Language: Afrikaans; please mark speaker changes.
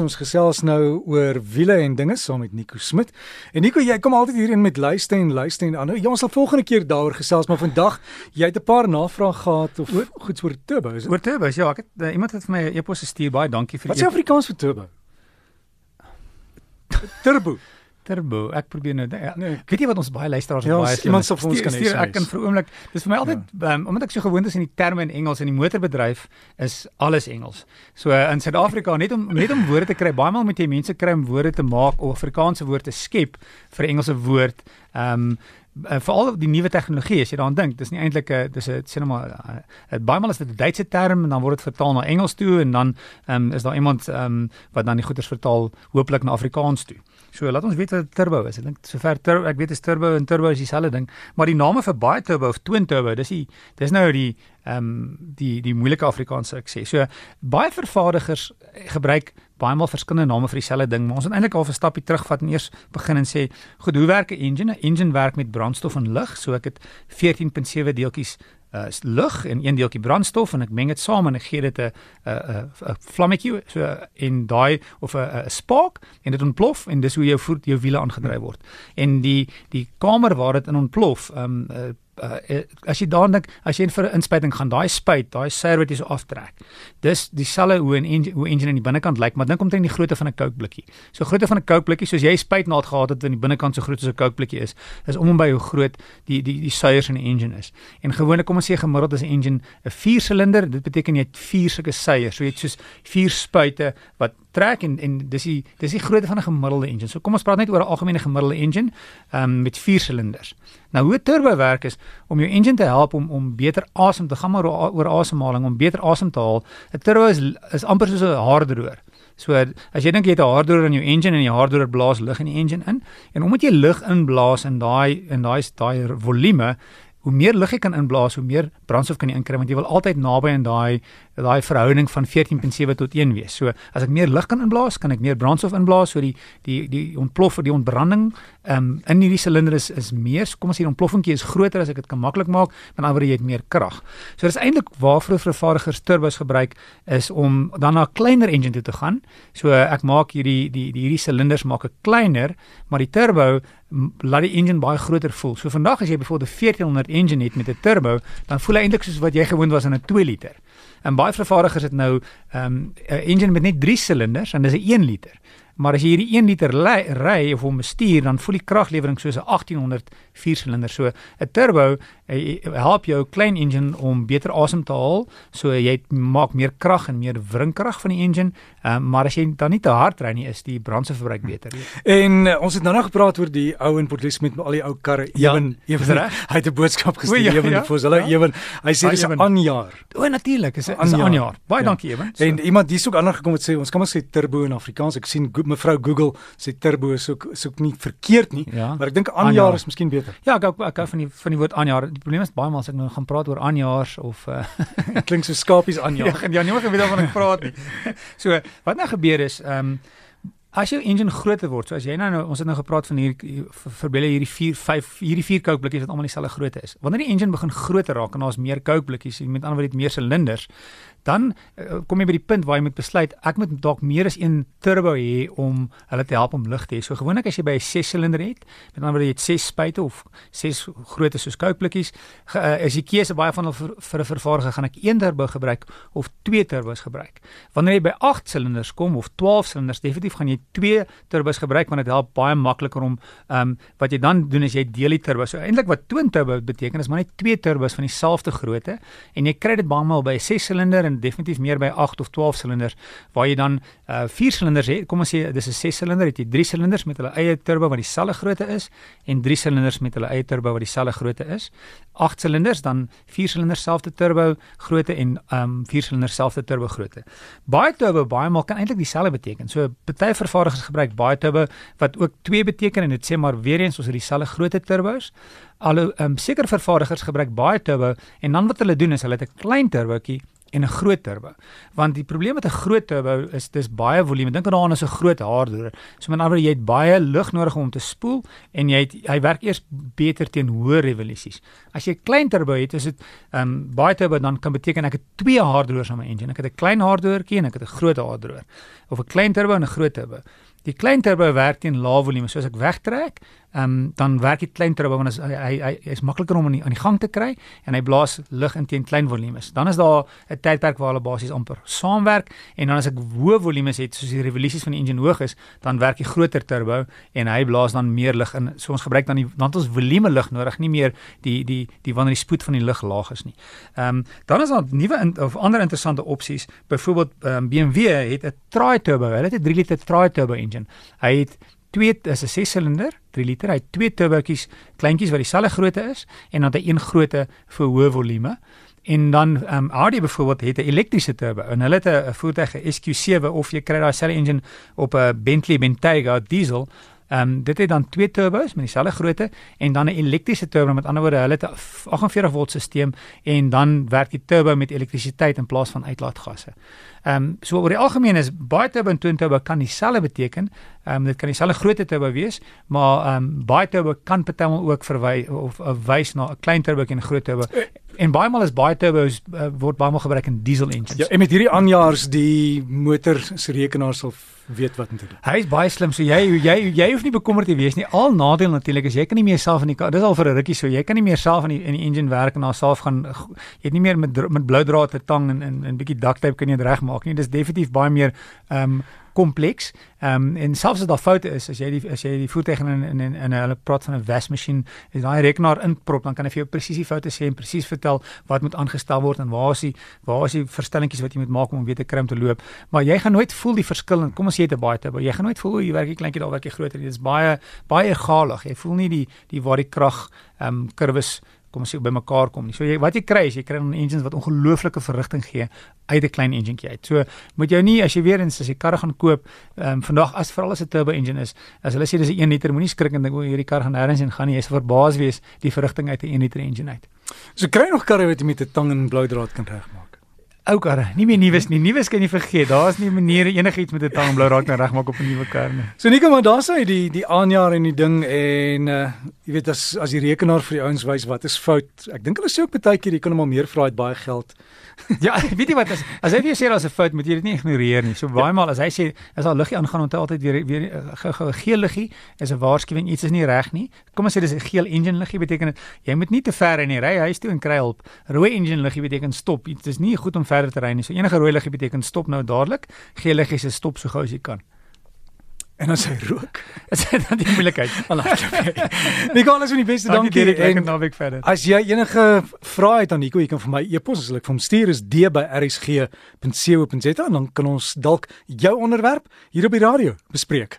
Speaker 1: Ons gesels nou oor wiele en dinge saam met Nico Smit. En Nico, jy kom altyd hierheen met luiste en luiste en ander. Ja, ons sal volgende keer daaroor gesels, maar vandag jy het 'n paar navrae gehad of oor turbo. Is
Speaker 2: oor turbo? Ja, ek het uh, iemand het vir my 'n e-pos gestuur. Baie dankie vir
Speaker 1: Wat is Afrikaans vir turbo? turbo.
Speaker 2: Turbo. Ek probeer nou ja, nee, weet jy wat ons baie luisteraars
Speaker 1: ja,
Speaker 2: baie
Speaker 1: iemand sou vir ons kan
Speaker 2: sê ek kan vir oomblik dis vir my altyd ja. um, omdat ek so gewoond is in die terme in Engels in die motorbedryf is alles Engels. So uh, in Suid-Afrika net om net om woorde te kry, baie maal moet jy mense kry om woorde te maak of Afrikaanse woorde te skep vir 'n Engelse woord. Ehm um, uh, veral die nuwe tegnologie as jy daaraan dink dis nie eintlik 'n dis 'n sê net maar uh, baie maal is dit 'n Duitse term en dan word dit vertaal na Engels toe en dan um, is daar iemand um, wat dan die goeders vertaal hopelik na Afrikaans toe. So laat ons weet wat turbo is. Ek dink sover turbo ek weet is turbo en turbo is dieselfde ding, maar die name vir baie turbo of twin turbo, dis die dis nou die ehm um, die die moeilike Afrikaanse ek sê. So baie vervaardigers gebruik baie maal verskillende name vir dieselfde ding, maar ons moet eintlik al 'n stapie terugvat en eers begin en sê, goed, hoe werk 'n engine? 'n Engine werk met brandstof en lug, so ek het 14.7 deeltjies uh lug en een deeltjie brandstof en ek meng dit saam en ek gee dit 'n 'n 'n vlammetjie so in daai of 'n 'n spark en dit ontplof en dis hoe jou voet jou wiele aangedryf word. En die die kamer waar dit in ontplof, um uh, uh, as jy daaraan dink, as jy vir 'n inspuiting gaan, daai spuit, daai seer wat jy so aftrek. Dis dieselfde hoe 'n engine, hoe engine aan die binnekant lyk, maar dink omtrent die grootte van 'n Coke blikkie. So grootte van 'n Coke blikkie, soos jy spuitnaald gehad het aan die binnekant so groot as 'n Coke blikkie is, is om en by hoe groot die die die seiers in 'n engine is. En gewoonlik kom ons sê gemiddeld is 'n engine 'n 4-silinder, dit beteken jy het 4 sulke seiers. So jy het soos 4 spuite wat trek en en dis die dis die grootte van 'n gemiddelde engine. So kom ons praat net oor 'n algemene gemiddelde engine um, met 4 silinders. Nou hoe turbo werk is om jou engine te help om om beter asem te gaan maar oor asemhaling om beter asem te haal. 'n Turbo is is amper soos 'n haardroër. So as jy dink jy het 'n haardroër in jou engine en die haardroër blaas lug in die engine in en omdat jy lug inblaas in daai in daai daai volume hoe meer lug jy kan inblaas, hoe meer brandstof kan jy inkry want jy wil altyd naby aan daai daai verhouding van 14.7 tot 1 wees. So as ek meer lug kan inblaas, kan ek meer brandstof inblaas, so die die die ontplof die ontbranding um, in hierdie silinder is is meer, so kom ons sê die ontploffingkie is groter as ek dit kan maklik maak, dan word jy meer krag. So dis eintlik waarvoor vervaardigers turbos gebruik is om dan na 'n kleiner engine toe te gaan. So ek maak hierdie die die hierdie silinders maak ek kleiner, maar die turbo laat die engine baie groter voel. So vandag as jy byvoorbeeld 'n 1400 engine het met 'n turbo, dan voel hy eintlik soos wat jy gewoond was in 'n 2 liter. En baie vervaardigers het nou ehm, 'n um, engine met net 3 silinders en dis 'n 1 liter. Maar as jy hierdie 1 liter ry of hom bestuur, dan voel die kraglewering soos 'n 1800 viersilinder. So 'n turbo help jou klein engine om beter asem te haal. So jy maak meer krag en meer wringkrag van die engine. Um, maar as jy dan nie te hard ry nie, is die brandstofverbruik beter.
Speaker 1: En uh, ons het nou nog gepraat oor die ou en Portlis met al die ou karre.
Speaker 2: Ja,
Speaker 1: ewen ewen reg. Hy het 'n boodskap gestuur ja, ewen ja, vir hulle ja. ewen. Hy sê dis 'n aanjaar.
Speaker 2: O, natuurlik, is 'n aanjaar. Baie ja. dankie ewen.
Speaker 1: So. En iemand hier soek ander gekom het sê ons kan maar sê turbo in Afrikaans. Ek sien mevrou Google sê turbo is ook soek nie verkeerd nie, ja. maar ek dink aanjaar is miskien beter.
Speaker 2: Ja, ek ek, ek hou van die van die woord aanjaar. Die probleem is baie maal as ek nou gaan praat oor aanjaars of uh,
Speaker 1: klink so skapies aanjaar.
Speaker 2: ja, ja, niemand weet waarvan ek praat nie. so, wat nou gebeur is, ehm um, As jou engine groter word, so as jy nou, nou ons het nou gepraat van hier verbeel hierdie 4 5 hierdie 4 coke blikkies wat almal dieselfde grootte is. Wanneer die engine begin groter raak en daar's meer coke blikkies, met ander woorde meer silinders, dan uh, kom jy by die punt waar jy moet besluit ek moet dalk meer as een turbo hê om hulle te help om lug te hê. So gewoonlik as jy by 'n 6 silinder het, met ander woorde jy het 6 spuite of 6 grootte soos coke blikkies, uh, is die keuse baie van hulle vir, vir 'n vervaardiger gaan ek een turbo gebruik of twee turbos gebruik. Wanneer jy by 8 silinders kom of 12 silinders, definitief gaan jy twee turbos gebruik want dit help baie makliker om ehm um, wat jy dan doen is jy deel die turbos. So eintlik wat twin turbo beteken is maar net twee turbos van dieselfde grootte en jy kry dit baie maal by 'n 6 silinder en definitief meer by 8 of 12 silinders waar jy dan uh 4 silinders het. Kom ons sê dis 'n 6 silinder, het jy 3 silinders met hulle eie turbo wat dieselfde grootte is en 3 silinders met hulle eie turbo wat dieselfde grootte is. 8 silinders dan 4 silinders selfde turbo grootte en um 4 silinders selfde turbo grootte. Baie turbo baie maal kan eintlik dieselfde beteken. So party vervaardigers gebruik baie turbo wat ook 2 beteken en dit sê maar weer eens ons het dieselfde grootte turbos. Al ehm um, seker vervaardigers gebruik baie turbo en dan wat hulle doen is hulle het 'n klein turbootjie en 'n groot turbo. Want die probleem met 'n groot turbo is dis baie volume. Dink daaraan as 'n groot haardoer. So met ander jy het baie lug nodig om te spoel en jy het hy werk eers beter teen hoë revolusies. As jy 'n klein turbo het, is dit ehm um, baie turbo dan kan beteken ek het twee haardoers aan my engine. Ek het 'n klein haardoertjie en ek het 'n groot haardoer of 'n klein turbo en 'n groot turbo. Die klein turbo werk teen lae volume. So as ek wegtrek, ehm um, dan werk die klein turbo want hy hy hy is makliker om aan die aan die gang te kry en hy blaas lug in teen klein volumes. Dan is daar 'n tydperk waar hulle basies amper saamwerk en dan as ek hoë volumes het soos die revolusies van die engine hoog is, dan werk die groter turbo en hy blaas dan meer lug in. So ons gebruik dan die want ons volume lug nodig, nie meer die die die wanneer die spoed van die lug laag is nie. Ehm um, dan is daar nuwe in, of ander interessante opsies. Byvoorbeeld um, ehm, BMW het 'n tri-turbo. Hulle het 'n 3 liter tri-turbo engine. Hy het twee is 'n 6 silinder, 3 liter. Hy het twee turbotjies, kleintjies wat dieselfde grootte is en dan 'n een grootte vir hoë volume. En dan ehm um, Audi byvoorbeeld het 'n elektriese turbo en hulle het 'n voertuig SQ7 of jy kry daai selfe engine op 'n Bentley Bentayga diesel Ehm um, dit het dan twee turbos met dieselfde grootte en dan 'n elektriese turbo met ander woorde hulle het 'n 48 volt stelsel en dan werk die turbo met elektrisiteit in plaas van uitlaatgasse. Ehm um, so oor die algemeen is baie turbo en twin turbo kan dieselfde beteken. Ehm um, dit kan dieselfde grootte turbo wees, maar ehm um, baie turbo kan partymal ook verwy of uh, wys na 'n klein turbo en 'n groot turbo. En baie maal is baie turbos uh, word baie maal gebruik in diesel engines.
Speaker 1: Ja, en met hierdie aanjaars die motor se rekenaar sal weet wat om te doen.
Speaker 2: Hy is baie slim, so jy jy jy hoef nie bekommerd te wees nie. Al nadeel natuurlik is jy kan nie meer self in die dis al vir 'n rukkie so jy kan nie meer self in die in die engine werk en alself gaan jy het nie meer met met blou draad te tang en en 'n bietjie duct tape kan jy dit regmaak nie. Dis definitief baie meer ehm um, kompleks. Ehm um, en selfs as daar foute is, as jy die as jy die voertuig in in in, in hulle praat van 'n wasmasjien, is daai rekenaar inprop, dan kan hy vir jou presies die foute sê en presies vertel wat moet aangestel word en waar is die waar is die verstellingkies wat jy moet maak om weer te om te loop. Maar jy gaan nooit voel die verskil en kom ons sê het 'n baie te, jy gaan nooit voel jy werk jy kleintjie daar werk jy groter. Dit is baie baie egalig. Jy voel nie die die waar die krag ehm um, kurwes kom ons sê by mekaar kom nie. So jy wat jy kry is jy kry 'n engine wat ongelooflike verrigting gee uit 'n klein enjintjie uit. So moet jy nie as jy weer eens as jy karre gaan koop, ehm um, vandag as veral as 'n turbo engine is, as hulle sê dis 'n 1 liter, moenie skrik en dink o, hierdie kar gaan nêrens heen gaan nie. Jy sal verbaas wees die verrigting uit 'n 1 liter engine uit.
Speaker 1: So kry nog karre wat jy met 'n tang en blou draad kan regmaak
Speaker 2: ou karre, nie meer nuus nie. Nuus kan jy vergeet. Daar's nie maniere enigiets met 'n tang blou raak nou regmaak op 'n nuwe kar nie.
Speaker 1: So Nico, maar daar's hy die die aanjaar en die ding en uh jy weet as as die rekenaar vir die ouens wys wat is fout. Ek dink hulle sê ook baie keer jy kan hom al meer vra uit baie geld.
Speaker 2: ja, weet jy wat as as hy vir jou sê daar's 'n fout, moet jy dit nie ignoreer nie. So baie maal as hy sê as daar liggie aangaan, onthou altyd weer weer 'n geel liggie is 'n waarskuwing iets is nie reg nie. Kom ons sê dis 'n geel engine liggie beteken dit jy moet nie te ver in die ry huis toe en kry hulp. Rooi engine liggie beteken stop. Dit is nie goed om verder te ry nie. So enige rooi liggie beteken stop nou dadelik. Geel liggie is stop so gou as jy kan.
Speaker 1: En as hy rook,
Speaker 2: is dit dan die moeilikheid.
Speaker 1: Nicolas, van die beste dankie.
Speaker 2: dankie ek kan nou weer verder.
Speaker 1: As jy enige vrae het aan Nico, jy kan vir my e-pos as ek vir hom stuur is d@rsg.co.za en dan kan ons dalk jou onderwerp hier op die radio bespreek.